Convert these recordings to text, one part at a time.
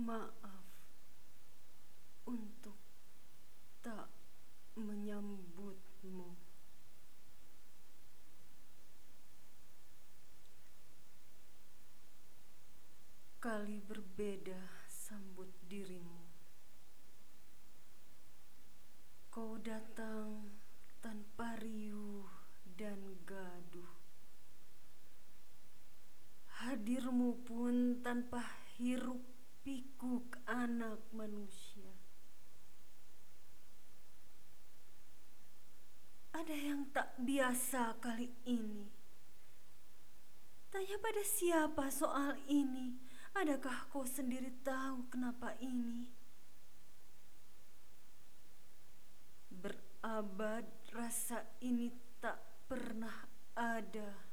Maaf untuk tak menyambutmu. Kali berbeda sambut dirimu. Kau datang tanpa riuh dan gaduh. Hadirmu pun tanpa hiruk pikuk anak manusia. Ada yang tak biasa kali ini. Tanya pada siapa soal ini? Adakah kau sendiri tahu kenapa ini? Berabad rasa ini tak pernah ada.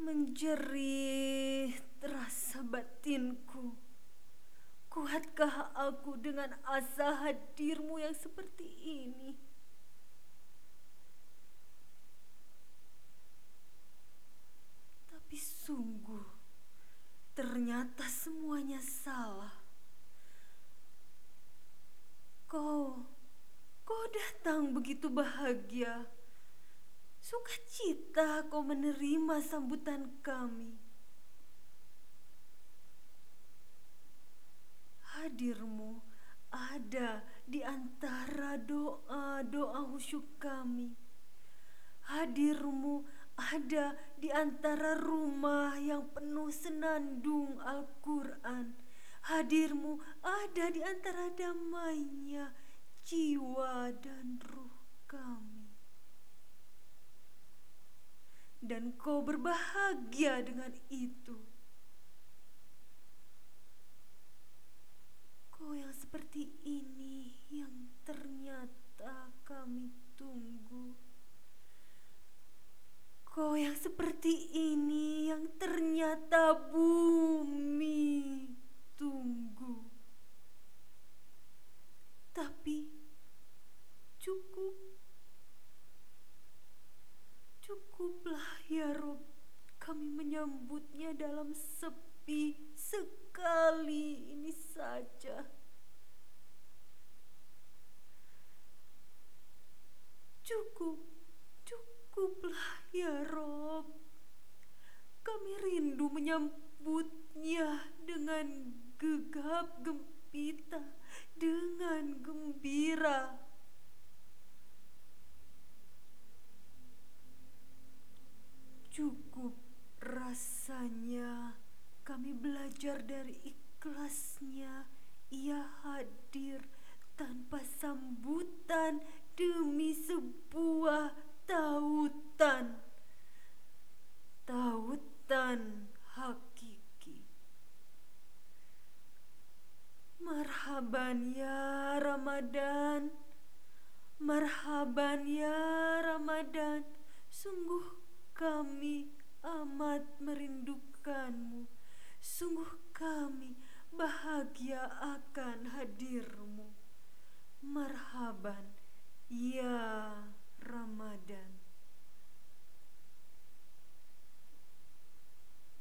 Menjerih terasa batinku. Kuatkah aku dengan asa hadirmu yang seperti ini? Tapi sungguh, ternyata semuanya salah. Kau, kau datang begitu bahagia. Sukacita kau menerima sambutan kami. Hadirmu ada di antara doa-doa khusyuk kami. Hadirmu ada di antara rumah yang penuh senandung Al-Quran. Hadirmu ada di antara damainya jiwa dan ruh kami. Dan kau berbahagia dengan itu. Kau yang seperti ini yang ternyata kami tunggu. Kau yang seperti ini yang ternyata bumi tunggu. Tapi cukup. Cukuplah ya Rob kami menyambutnya dalam sepi sekali ini saja. Cukup Cukuplah ya Rob. Kami rindu menyambutnya dengan gegap gempita, dengan gembira. Cukup rasanya kami belajar dari ikhlasnya. Ia hadir tanpa sambutan demi sebuah tautan. Tautan hakiki. Marhaban ya Ramadan. Marhaban ya Ramadan. Sungguh kami amat merindukanmu sungguh kami bahagia akan hadirmu. Marhaban ya Ramadan